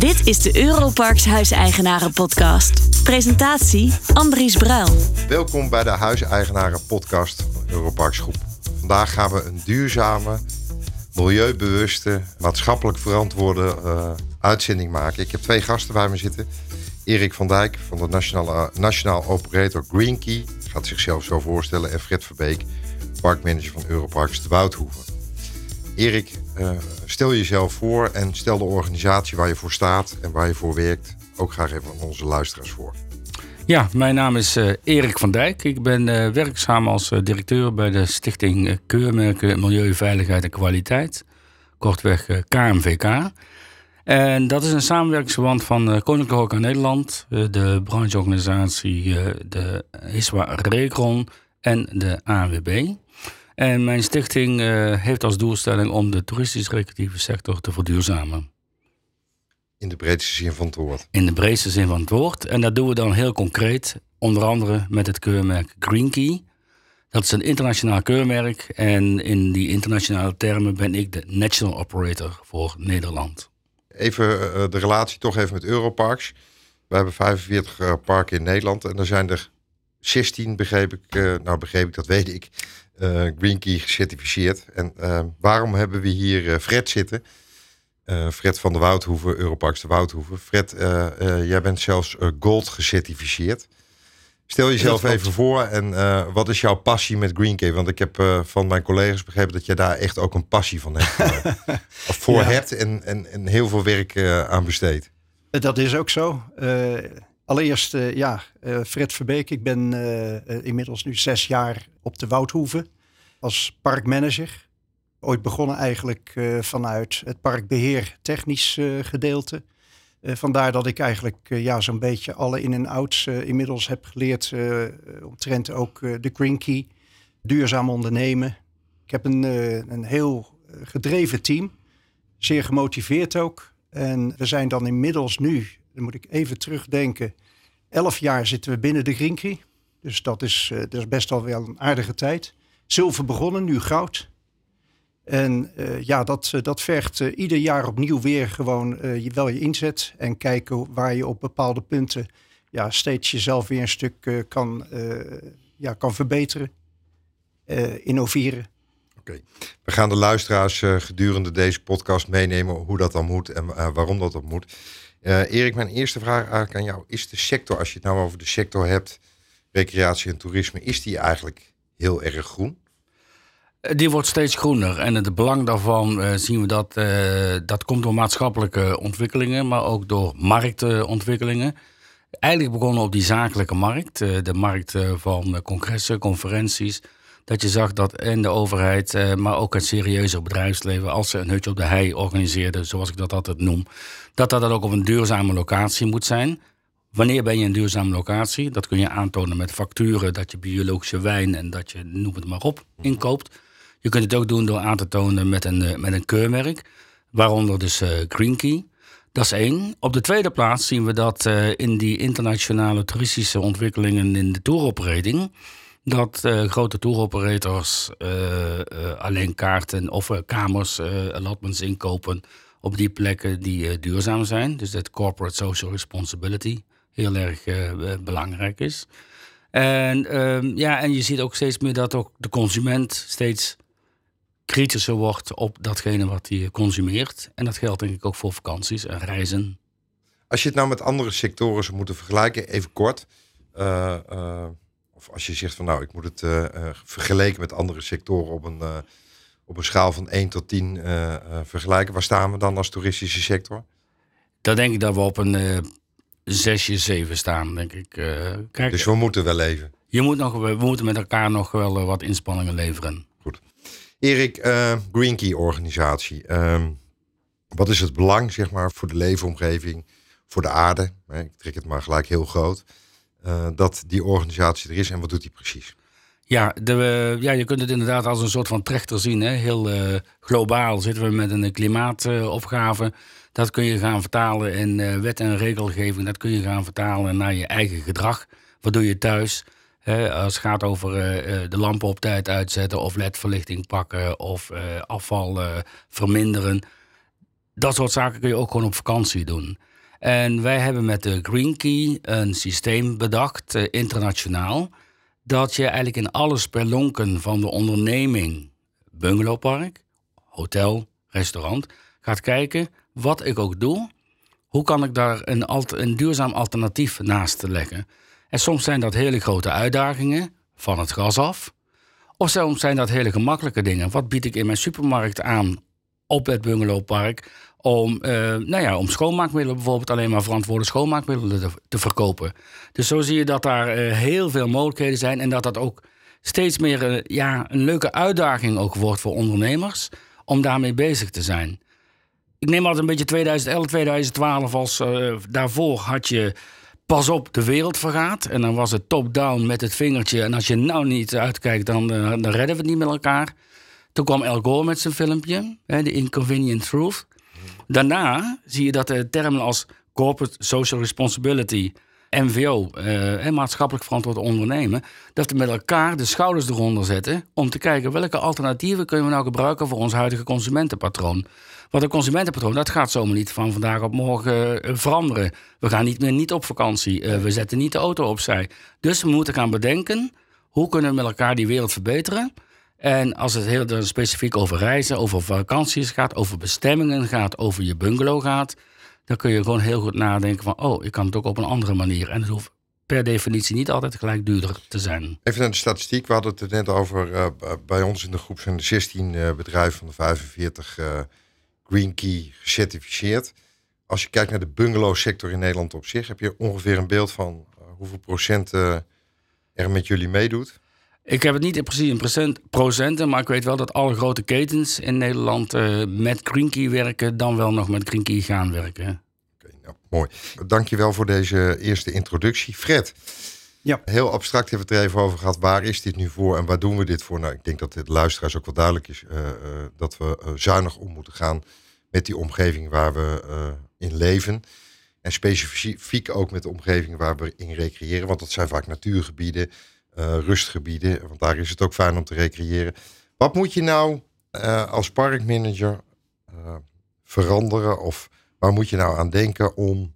Dit is de Europarks Huiseigenaren Podcast. Presentatie Andries Bruil. Welkom bij de Huiseigenaren Podcast van Europarks Groep. Vandaag gaan we een duurzame, milieubewuste, maatschappelijk verantwoorde uh, uitzending maken. Ik heb twee gasten bij me zitten. Erik van Dijk van de Nationale, Nationaal Operator Green Key gaat zichzelf zo voorstellen. En Fred Verbeek, parkmanager van Europarks de Woudhoeven. Erik, uh, stel jezelf voor en stel de organisatie waar je voor staat en waar je voor werkt ook graag even aan onze luisteraars voor. Ja, mijn naam is uh, Erik van Dijk. Ik ben uh, werkzaam als directeur bij de Stichting Keurmerken Milieu, Veiligheid en Kwaliteit. Kortweg KMVK. En dat is een samenwerkingsverband van Koninklijke Horeca Nederland, de brancheorganisatie, de ISWA Recron en de ANWB. En mijn stichting uh, heeft als doelstelling om de toeristisch-recreatieve sector te verduurzamen. In de breedste zin van het woord? In de breedste zin van het woord. En dat doen we dan heel concreet, onder andere met het keurmerk Green Key. Dat is een internationaal keurmerk en in die internationale termen ben ik de national operator voor Nederland. Even uh, de relatie toch even met Europarks. We hebben 45 uh, parken in Nederland en er zijn er 16, begreep ik, uh, nou begreep ik, dat weet ik, uh, Green Key gecertificeerd. En uh, waarom hebben we hier Fred zitten? Fred van de Woudhoeven, Europarks de Woudhoeven. Fred, jij bent zelfs gold gecertificeerd. Stel jezelf even voor en wat is jouw passie met Green Key? Want ik heb van mijn collega's begrepen dat jij daar echt ook een passie van hebt. of voor ja. hebt en, en, en heel veel werk aan besteedt. Dat is ook zo. Allereerst, uh, ja, uh, Fred Verbeek. Ik ben uh, inmiddels nu zes jaar op de Woudhoeve als parkmanager. Ooit begonnen eigenlijk vanuit het parkbeheer technisch gedeelte. vandaar dat ik eigenlijk ja, zo'n beetje alle in- en outs inmiddels heb geleerd. omtrent ook de Green Key, duurzaam ondernemen. Ik heb een, een heel gedreven team, zeer gemotiveerd ook. En we zijn dan inmiddels nu dan moet ik even terugdenken. Elf jaar zitten we binnen de Green Dus dat is, uh, dat is best wel wel een aardige tijd. Zilver begonnen, nu goud. En uh, ja, dat, uh, dat vergt ieder jaar opnieuw weer gewoon je, wel je inzet. En kijken waar je op bepaalde punten ja, steeds jezelf weer een stuk kan, ja, kan verbeteren. innoveren. Oké, we gaan de luisteraars gedurende deze podcast meenemen hoe dat dan moet en waarom dat dan moet. Uh, Erik, mijn eerste vraag eigenlijk aan jou. Is de sector, als je het nou over de sector hebt, recreatie en toerisme, is die eigenlijk heel erg groen? Eh, die wordt steeds groener. En het belang daarvan uh, zien we dat dat komt door maatschappelijke ontwikkelingen, maar ook door marktontwikkelingen. Eigenlijk begonnen op die zakelijke markt, de markt van congressen, conferenties. Dat je zag dat en de overheid, maar ook het serieuze bedrijfsleven, als ze een hutje op de hei organiseerden, zoals ik dat altijd noem, dat dat ook op een duurzame locatie moet zijn. Wanneer ben je een duurzame locatie? Dat kun je aantonen met facturen dat je biologische wijn en dat je, noem het maar op, inkoopt. Je kunt het ook doen door aan te tonen met een, eh, met een keurmerk, waaronder dus uh, Green Key. Dat is één. Op de tweede plaats zien we dat in die internationale toeristische ontwikkelingen in de touroperating, dat uh, grote touroperators alleen kaarten of kamers, allotments inkopen op die plekken die duurzaam zijn. Dus dat corporate social responsibility heel erg belangrijk is. En, um, ja, en je ziet ook steeds meer dat ook de consument steeds kritischer wordt op datgene wat hij consumeert. En dat geldt denk ik ook voor vakanties en reizen. Als je het nou met andere sectoren zou moeten vergelijken, even kort. Of als je zegt van nou, ik moet het vergeleken met andere sectoren op een op een schaal van 1 tot 10 uh, uh, vergelijken, waar staan we dan als toeristische sector? Dan denk ik dat we op een 6, 7 staan, denk ik. Kijk, dus we moeten wel leven. Je moet nog, we moeten met elkaar nog wel wat inspanningen leveren. Goed. Erik, uh, Green Key organisatie. Um, wat is het belang zeg maar, voor de leefomgeving, voor de aarde? Ik trek het maar gelijk heel groot. Uh, dat die organisatie er is en wat doet die precies? Ja, de, ja, je kunt het inderdaad als een soort van trechter zien. Hè? Heel uh, globaal zitten we met een klimaatopgave. Dat kun je gaan vertalen in wet en regelgeving. Dat kun je gaan vertalen naar je eigen gedrag. Wat doe je thuis? Als het gaat over de lampen op tijd uitzetten of ledverlichting pakken of afval verminderen. Dat soort zaken kun je ook gewoon op vakantie doen. En wij hebben met de Green Key een systeem bedacht, eh, internationaal, dat je eigenlijk in alle spelonken van de onderneming, bungalowpark, hotel, restaurant, gaat kijken wat ik ook doe. Hoe kan ik daar een, een duurzaam alternatief naast leggen? En soms zijn dat hele grote uitdagingen van het gas af. Of soms zijn dat hele gemakkelijke dingen. Wat bied ik in mijn supermarkt aan op het bungalowpark om, uh, nou ja, om schoonmaakmiddelen bijvoorbeeld alleen maar verantwoorde schoonmaakmiddelen te, verkopen. Dus zo zie je dat daar uh, heel veel mogelijkheden zijn en dat dat ook steeds meer uh, ja, een leuke uitdaging ook wordt voor ondernemers om daarmee bezig te zijn. Ik neem altijd een beetje 2011, 2012 als daarvoor had je pas op, de wereld vergaat. En dan was het top-down met het vingertje. En als je nou niet uitkijkt, dan, dan redden we het niet met elkaar. Toen kwam El Gore met zijn filmpje, The Inconvenient Truth. Daarna zie je dat de termen als corporate social responsibility, MVO, eh, maatschappelijk verantwoord ondernemen, dat we met elkaar de schouders eronder zetten om te kijken welke alternatieven kunnen we nou gebruiken voor ons huidige consumentenpatroon. Want een consumentenpatroon, dat gaat zomaar niet van vandaag op morgen uh, veranderen. We gaan niet meer niet op vakantie. Uh, we zetten niet de auto opzij. Dus we moeten gaan bedenken, hoe kunnen we met elkaar die wereld verbeteren? En als het heel specifiek over reizen, over vakanties gaat, over bestemmingen gaat, over je bungalow gaat, dan kun je gewoon heel goed nadenken van, oh, ik kan het ook op een andere manier. En het hoeft per definitie niet altijd gelijk duurder te zijn. Even naar de statistiek. We hadden het net over, uh, bij ons in de groep zijn er 16 uh, bedrijven van de 45 uh, Green Key gecertificeerd. Als je kijkt naar de bungalow sector in Nederland op zich, heb je ongeveer een beeld van hoeveel procent er met jullie meedoet? Ik heb het niet precies in procent, procenten, maar ik weet wel dat alle grote ketens in Nederland uh, met Greenkey werken, dan wel nog met Greenkey gaan werken. Oké, okay, nou, mooi. Dankjewel voor deze eerste introductie. Fred, ja. heel abstract hebben we het er even over gehad. Waar is dit nu voor en waar doen we dit voor? Nou, ik denk dat het luisteraars ook wel duidelijk is uh, uh, dat we zuinig om moeten gaan met die omgeving waar we in leven. En specifiek ook met de omgeving waar we in recreëren, want dat zijn vaak natuurgebieden rustgebieden. Want daar is het ook fijn om te recreëren. Wat moet je nou uh, als parkmanager uh, veranderen? Of waar moet je nou aan denken om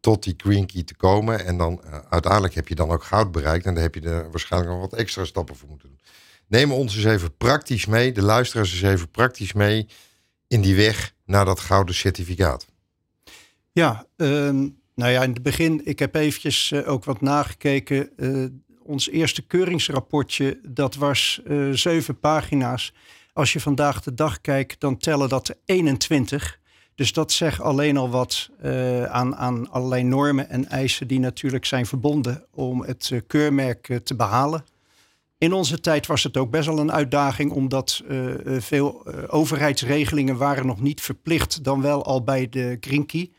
tot die green key te komen? En dan uiteindelijk heb je dan ook goud bereikt. En dan heb je er waarschijnlijk nog wat extra stappen voor moeten doen. Neem ons eens even praktisch mee, de luisteraars eens even praktisch mee in die weg naar dat gouden certificaat. Ja, um, nou ja, in het begin, ik heb eventjes ook wat nagekeken ons eerste keuringsrapportje, dat was uh, zeven pagina's. Als je vandaag de dag kijkt, dan tellen dat er 21. Dus dat zegt alleen al wat uh, aan, aan allerlei normen en eisen die natuurlijk zijn verbonden om het uh, keurmerk te behalen. In onze tijd was het ook best wel een uitdaging, omdat veel overheidsregelingen waren nog niet verplicht, dan wel al bij de Grinky.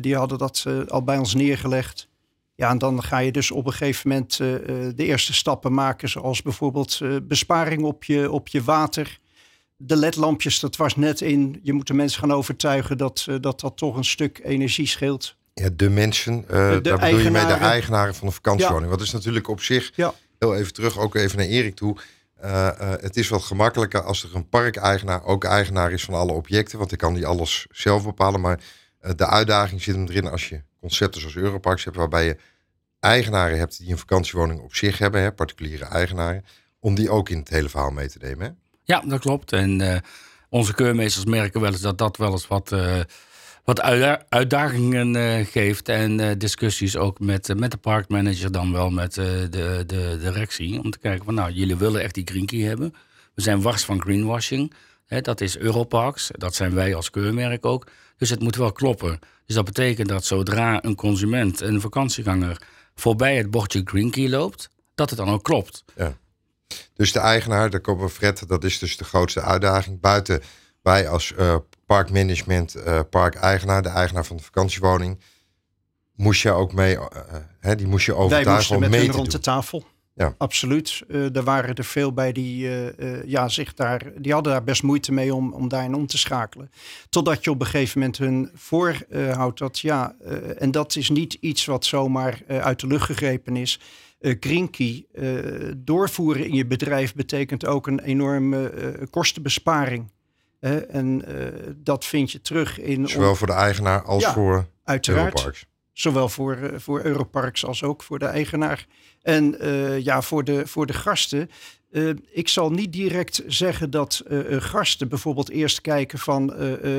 die hadden dat al bij ons neergelegd. Ja, en dan ga je dus op een gegeven moment uh, de eerste stappen maken, zoals bijvoorbeeld uh, besparing op je, op je water. De ledlampjes, dat was net in. Je moet de mensen gaan overtuigen dat uh, dat, dat toch een stuk energie scheelt. Ja, de mensen, de daar bedoel je mee de eigenaren van de vakantiewoning. Ja. Wat is natuurlijk op zich, ja. heel even terug, ook even naar Erik toe. het is wat gemakkelijker als er een parkeigenaar ook eigenaar is van alle objecten. Want ik kan die alles zelf bepalen. Maar de uitdaging zit hem erin als je concepten zoals Europarks hebt, waarbij je eigenaren hebt die een vakantiewoning op zich hebben, hè, particuliere eigenaren, om die ook in het hele verhaal mee te nemen. Hè? Ja, dat klopt. En uh, onze keurmeesters merken wel eens dat dat wel eens wat, uh, wat uitdagingen uh, geeft. En discussies ook met, met de parkmanager, dan wel met de, de, de directie. Om te kijken van nou, jullie willen echt die green key hebben. We zijn wars van greenwashing. Hè, dat is Europarks. Dat zijn wij als keurmerk ook. Dus het moet wel kloppen. Dus dat betekent dat zodra een consument, een vakantieganger, voorbij het bordje Green Key loopt, dat het dan ook klopt. Ja. Dus de eigenaar, daar komen we Fred, dat is dus de grootste uitdaging. Buiten wij als uh, parkmanagement, uh, parkeigenaar, de eigenaar van de vakantiewoning, moest je ook mee, uh, die moest je overtuigen om mee te doen. rond de tafel. Ja. Absoluut. Uh, er waren er veel bij die, uh, uh, ja, zich daar, die hadden daar best moeite mee om, om daarin om te schakelen. Totdat je op een gegeven moment hun voorhoudt dat ja, en dat is niet iets wat zomaar uit de lucht gegrepen is. Green Key doorvoeren in je bedrijf betekent ook een enorme kostenbesparing. en dat vind je terug in. Zowel voor de eigenaar als voor Uiteraard. Europarks. Zowel voor, eh, voor Europarks als ook voor de eigenaar. En eh, ja, voor de, voor de gasten. eh, ik zal niet direct zeggen dat gasten bijvoorbeeld eerst kijken van...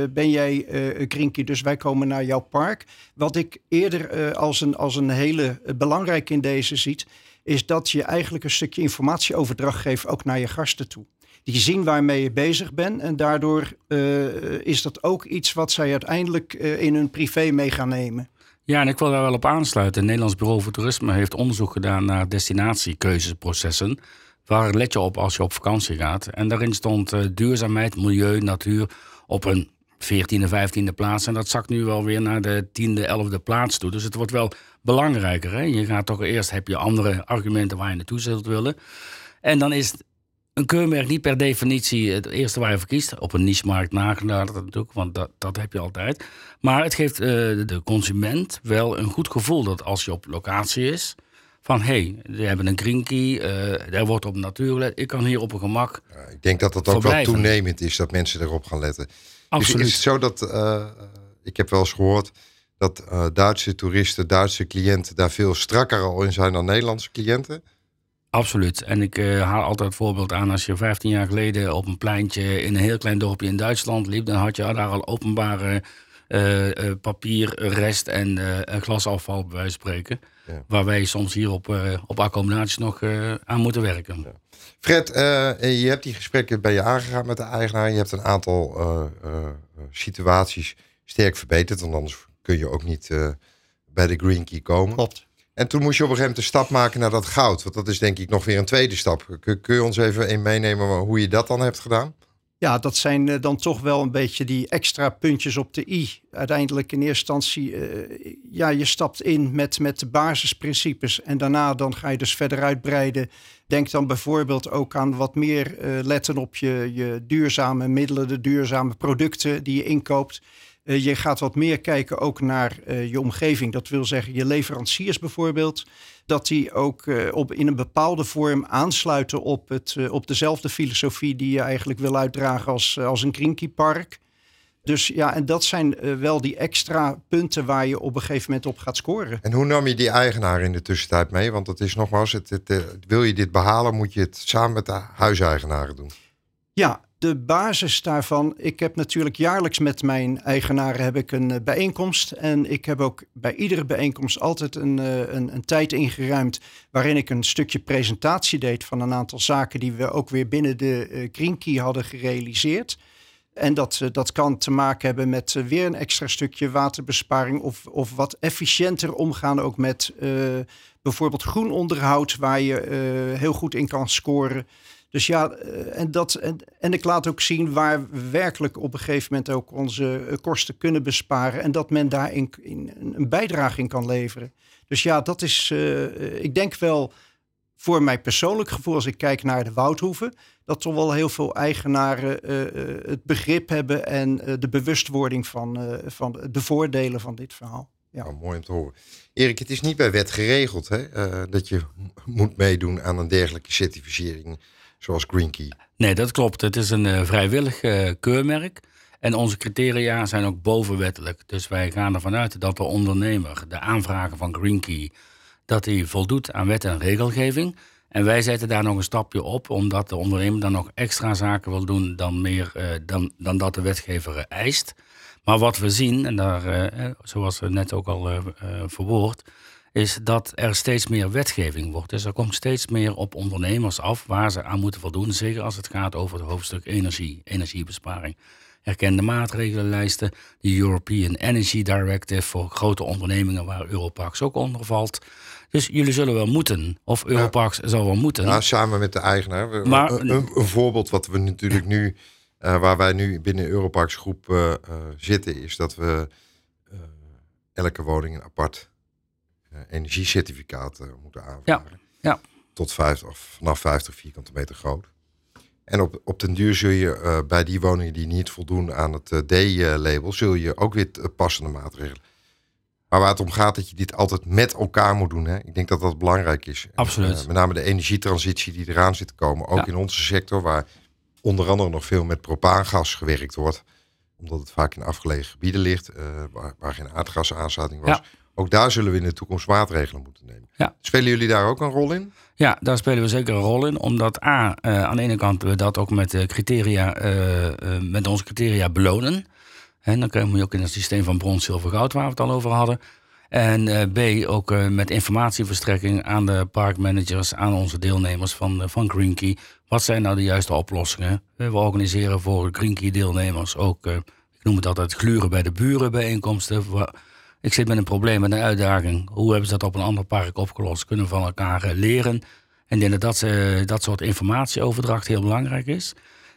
ben jij eh Grinky, dus wij komen naar jouw park. Wat ik eerder als, een, als een hele belangrijke in deze ziet... is dat je eigenlijk een stukje informatieoverdracht geeft ook naar je gasten toe. Die zien waarmee je bezig bent. En daardoor is dat ook iets wat zij uiteindelijk in hun privé mee gaan nemen. Ja, en ik wil daar wel op aansluiten. Het Nederlands Bureau voor Toerisme heeft onderzoek gedaan naar destinatiekeuzeprocessen. Waar let je op als je op vakantie gaat? En daarin stond eh, duurzaamheid, milieu, natuur op een 14e, 15e plaats. En dat zakt nu wel weer naar de 10e, 11e plaats toe. Dus het wordt wel belangrijker. Hè? Je gaat toch eerst, heb je andere argumenten waar je naartoe zult willen. En dan is een keurmerk niet per definitie het eerste waar je voor kiest. Op een niche-markt nagedacht natuurlijk, want dat, dat heb je altijd. Maar het geeft eh, de consument wel een goed gevoel dat als je op locatie is... van hé, hey, we hebben een green key, eh, daar wordt op natuur gelet. Ik kan hier op een gemak... Ja, ik denk dat dat ook wel toenemend is dat mensen erop gaan letten. Absoluut. Is, is het zo dat, eh, ik heb wel eens gehoord dat eh, Duitse toeristen, Duitse cliënten daar veel strakker al in zijn dan Nederlandse cliënten? Absoluut. En ik eh, haal altijd het voorbeeld aan als je 15 jaar geleden op een pleintje in een heel klein dorpje in Duitsland liep, dan had je daar al openbare eh, eh, papierrest en eh, glasafval bij wijze van spreken. Ja. Waar wij soms hier op, eh, op accommodaties nog eh, aan moeten werken. Fred, eh, je hebt die gesprekken bij je aangegaan met de eigenaar. Je hebt een aantal eh, eh, situaties sterk verbeterd, want anders kun je ook niet eh, bij de Green Key komen. Klopt. En toen moest je op een gegeven moment de stap maken naar dat goud. Want dat is denk ik nog weer een tweede stap. Kun, je ons even in meenemen hoe je dat dan hebt gedaan? Ja, dat zijn eh, dan toch wel een beetje die extra puntjes op de i. Uiteindelijk in eerste instantie, eh, ja, je stapt in met, met de basisprincipes. En daarna dan ga je dus verder uitbreiden. Denk dan bijvoorbeeld ook aan wat meer eh, letten op je, je duurzame middelen, de duurzame producten die je inkoopt. Eh, je gaat wat meer kijken ook naar eh, je omgeving. Dat wil zeggen je leveranciers bijvoorbeeld. Dat die ook eh, op, in een bepaalde vorm aansluiten op, het, op dezelfde filosofie die je eigenlijk wil uitdragen als, als een Krinky Park. Dus ja, en dat zijn wel die extra punten waar je op een gegeven moment op gaat scoren. En hoe nam je die eigenaar in de tussentijd mee? Want het is nogmaals, het, het, wil je dit behalen, moet je het samen met de huiseigenaren doen. Ja, de basis daarvan. Ik heb natuurlijk jaarlijks met mijn eigenaren heb ik een eh, bijeenkomst. En ik heb ook bij iedere bijeenkomst altijd een, eh, een, een tijd ingeruimd. waarin ik een stukje presentatie deed van een aantal zaken die we ook weer binnen de eh, Green Key hadden gerealiseerd. En dat, dat kan te maken hebben met weer een extra stukje waterbesparing. Of, of wat efficiënter omgaan ook met bijvoorbeeld groen onderhoud. Waar je heel goed in kan scoren. Dus ja, eh, en, dat, en, ik laat ook zien waar we werkelijk op een gegeven moment ook onze eh, kosten kunnen besparen. En dat men daarin in, een bijdrage in kan leveren. Dus ja, dat is, eh, ik denk wel voor mijn persoonlijk gevoel, als ik kijk naar de Woudhoeven, dat toch wel heel veel eigenaren het begrip hebben en de bewustwording van, van de voordelen van dit verhaal. Ja. Nou, mooi om te horen. Erik, het is niet bij wet geregeld hè, dat je moet meedoen aan een dergelijke certificering zoals Green Key. Nee, dat klopt. Het is een eh, vrijwillig eh, keurmerk. En onze criteria zijn ook bovenwettelijk. Dus wij gaan ervan uit dat de ondernemer, de aanvrager van Green Key, dat hij voldoet aan wet en regelgeving. En wij zetten daar nog een stapje op, omdat de ondernemer dan nog extra zaken wil doen dan, meer, eh, dan, dan dat de wetgever eist. Maar wat we zien, en daar, zoals we net ook al verwoord, is dat er steeds meer wetgeving wordt. Dus er komt steeds meer op ondernemers af waar ze aan moeten voldoen. Zeker als het gaat over het hoofdstuk energie, energiebesparing. Erkende maatregelenlijsten, de European Energy Directive voor grote ondernemingen waar Europarks ook onder valt. Dus jullie zullen wel moeten, of Europarks zal wel moeten. Samen met de eigenaar. Maar- een, een, een voorbeeld wat we natuurlijk nu, eh, waar wij nu binnen Europarks groep eh, eh, zitten, is dat we elke woning een apart eh, energiecertificaat eh, moeten aanvragen. ja. Tot 50, of vanaf 50 vierkante meter groot. En op, op den duur zul je eh, bij die woningen die niet voldoen aan het eh, D-label, zul je ook weer passende maatregelen. Maar waar het om gaat, dat je dit altijd met elkaar moet doen. Hè? Ik denk dat dat belangrijk is. Absoluut. met name de energietransitie die eraan zit te komen. Ook Ja. in onze sector, waar onder andere nog veel met propaangas gewerkt wordt. omdat het vaak in afgelegen gebieden ligt, waar, waar, geen aardgasaansluiting was. Ook daar zullen we in de toekomst maatregelen moeten nemen. Ja. Spelen jullie daar ook een rol in? Ja, daar spelen we zeker een rol in. Omdat A, aan de ene kant we dat ook met, criteria, met onze criteria belonen. En dan komen we ook in het systeem van brons, zilver, goud, waar we het al over hadden. En B, ook met informatieverstrekking aan de parkmanagers, aan onze deelnemers van, van Green Key. Wat zijn nou de juiste oplossingen? We organiseren voor Green Key deelnemers ook, ik noem het altijd, gluren bij de buren bijeenkomsten. Ik zit met een probleem, met een uitdaging. Hoe hebben ze dat op een ander park opgelost? Kunnen van elkaar leren? En ik denk dat dat soort informatieoverdracht heel belangrijk is.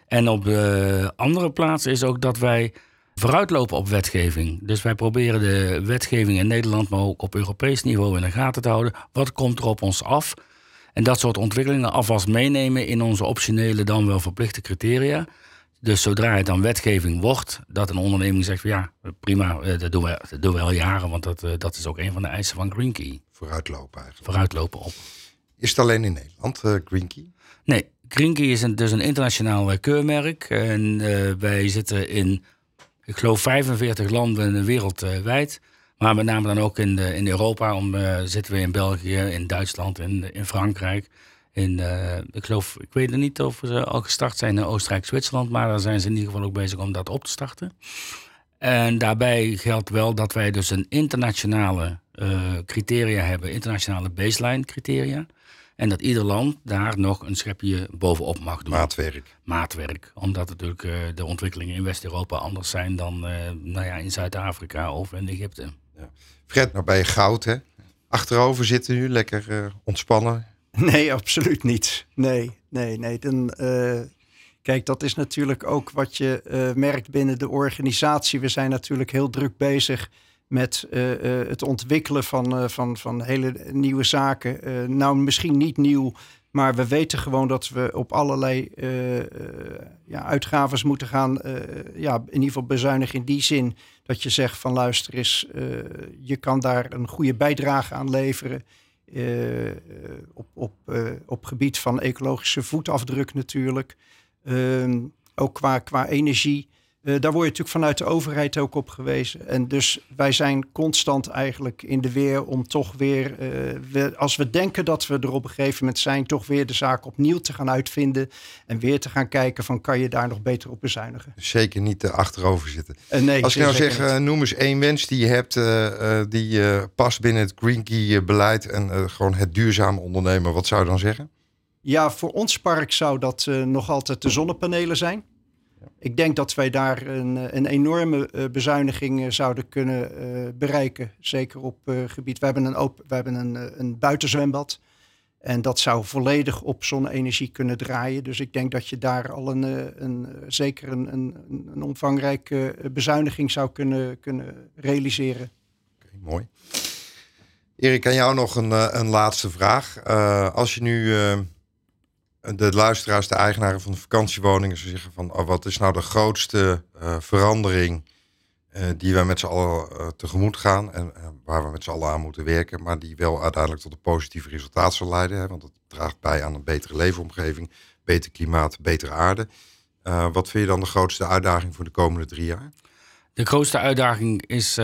En op de andere plaats is ook dat wij vooruitlopen op wetgeving. Dus wij proberen de wetgeving in Nederland, maar ook op Europees niveau in de gaten te houden. Wat komt er op ons af? En dat soort ontwikkelingen alvast meenemen in onze optionele, dan wel verplichte criteria. Dus zodra het dan wetgeving wordt, dat een onderneming zegt: ja, prima, eh, dat doen we, dat doen we al jaren, want dat, eh, dat is ook een van de eisen van Green Key. Vooruitlopen eigenlijk. Vooruitlopen op. Is het alleen in Nederland, uh, Green Key? Nee, Green Key is een, dus een internationaal keurmerk. En wij zitten in ik geloof 45 landen wereldwijd. Maar met name dan ook in, de, in Europa. Om, uh, zitten we in België, in Duitsland, in, in Frankrijk. In, uh, ik geloof, ik weet niet of ze al gestart zijn in Oostenrijk, Zwitserland. Maar daar zijn ze in ieder geval ook bezig om dat op te starten. En daarbij geldt wel dat wij dus een internationale uh, criteria hebben. Internationale baseline criteria. En dat ieder land daar nog een schepje bovenop mag doen. Maatwerk. Maatwerk. Omdat natuurlijk uh, de ontwikkelingen in West-Europa anders zijn dan nou ja, in Zuid-Afrika of in Egypte. Ja. Fred, nou bij je goud hè? Achterover zitten nu, lekker ontspannen. Nee, absoluut niet. Nee, nee, nee. Dan, kijk, dat is natuurlijk ook wat je merkt binnen de organisatie. We zijn natuurlijk heel druk bezig met uh, uh, het ontwikkelen van, uh, van, van hele nieuwe zaken. nou, misschien niet nieuw, maar we weten gewoon dat we op allerlei ja, uitgaves moeten gaan. ja, in ieder geval bezuinigen in die zin dat je zegt van luister eens, je kan daar een goede bijdrage aan leveren. Op, op, op gebied van ecologische voetafdruk natuurlijk. Ehm, ook qua, qua energie. Uh, daar word je natuurlijk vanuit de overheid ook op gewezen. En dus wij zijn constant eigenlijk in de weer om toch weer, uh, we, als we denken dat we er op een gegeven moment zijn, toch weer de zaak opnieuw te gaan uitvinden. En weer te gaan kijken van kan je daar nog beter op bezuinigen. Zeker niet uh, achterover zitten. nee, als je nou zegt, noem eens één wens die je hebt, die past binnen het Green Key beleid en gewoon het duurzaam ondernemen. Wat zou je dan zeggen? Ja, voor ons park zou dat nog altijd de zonnepanelen zijn. Ik denk dat wij daar een, eh, een enorme uh, bezuiniging uh, zouden kunnen uh, bereiken. Zeker op gebied. We hebben een, open, we hebben een, een buitenzwembad. En dat zou volledig op zonne-energie kunnen draaien. Dus ik denk dat je daar al een, een, zeker een, een, een omvangrijke bezuiniging zou kunnen, kunnen realiseren. Okay, mooi. Erik, aan jou nog een, een laatste vraag. als je nu de luisteraars, de eigenaren van de vakantiewoningen, ze zeggen van oh, wat is nou de grootste uh, verandering uh, die wij met z'n allen uh, tegemoet gaan en waar we met z'n allen aan moeten werken, maar die wel uiteindelijk tot een positief resultaat zal leiden, hè, want het draagt bij aan een betere leefomgeving, beter klimaat, betere aarde. wat vind je dan de grootste uitdaging voor de komende drie jaar? De grootste uitdaging is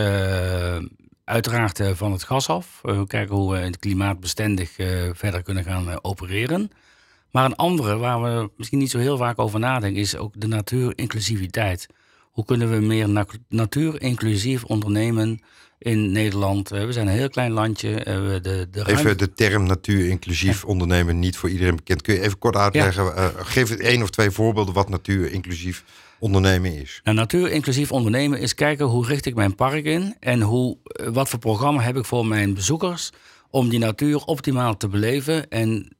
uiteraard van het gas af. we kijken hoe we klimaatbestendig verder kunnen gaan opereren. Maar een andere, waar we misschien niet zo heel vaak over nadenken, is ook de natuurinclusiviteit. Hoe kunnen we meer natuurinclusief ondernemen in Nederland? Eh, we zijn een heel klein landje. Eh, de, de even de term natuurinclusief ondernemen, niet voor iedereen bekend. Kun je even kort uitleggen? Ja. Uh, geef het één of twee voorbeelden wat natuurinclusief ondernemen is. Nou, natuurinclusief ondernemen is kijken hoe richt ik mijn park in en hoe, wat voor programma heb ik voor mijn bezoekers om die natuur optimaal te beleven en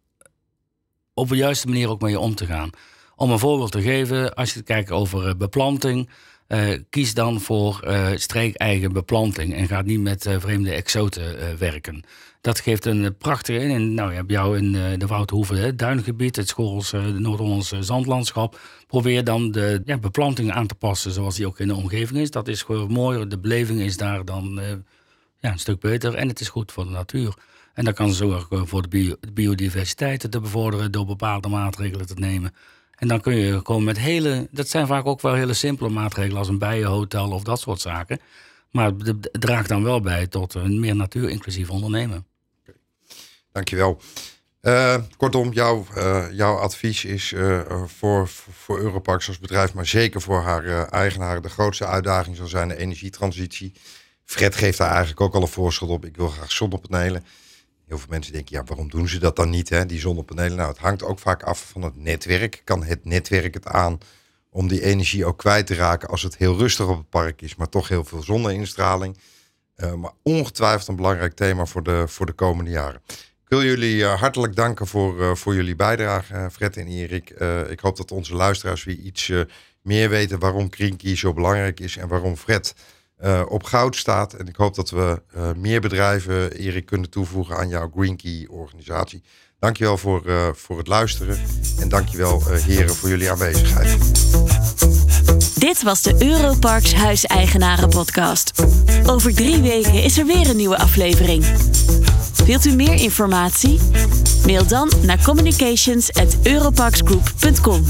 op de juiste manier ook mee om te gaan. Om een voorbeeld te geven, als je kijkt over eh, beplanting, uh, kies dan voor uh, streekeigen beplanting en ga niet met vreemde exoten werken. Dat geeft een prachtige. En nou, je hebt jou in de Woudhoeve, het duingebied, het Schorls, de Noord-Hollandse zandlandschap. Probeer dan de ja, beplanting aan te passen zoals die ook in de omgeving is. Dat is gewoon mooi. De beleving is daar dan ja, een stuk beter en het is goed voor de natuur. En dat kan zorgen voor de, biodiversiteit te bevorderen door bepaalde maatregelen te nemen. En dan kun je komen met hele, dat zijn vaak ook wel hele simpele maatregelen als een bijenhotel of dat soort zaken. Maar het draagt dan wel bij tot een meer natuurinclusief ondernemen. Dankjewel. Uh, kortom, jouw, uh, jouw advies is uh, voor, voor Europarks als bedrijf, maar zeker voor haar eigenaren, de grootste uitdaging zal zijn de energietransitie. Fred geeft daar eigenlijk ook al een voorschot op. Ik wil graag zonnepanelen. Heel veel mensen denken, ja, waarom doen ze dat dan niet, hè, die zonnepanelen? Nou, het hangt ook vaak af van het netwerk. Kan het netwerk het aan om die energie ook kwijt te raken als het heel rustig op het park is, maar toch heel veel zonneinstraling? maar ongetwijfeld een belangrijk thema voor de, voor de komende jaren. Ik wil jullie uh, hartelijk danken voor, uh, voor jullie bijdrage, Fred en Erik. ik hoop dat onze luisteraars weer iets meer weten waarom Green zo belangrijk is en waarom Fred op goud staat. En ik hoop dat we meer bedrijven, Erik, kunnen toevoegen aan jouw Green Key organisatie. Dankjewel voor, voor het luisteren en dankjewel heren voor jullie aanwezigheid. Dit was de Europarks Huiseigenaren podcast. Over drie weken is er weer een nieuwe aflevering. Wilt u meer informatie? Mail dan naar communications@europarksgroup.com.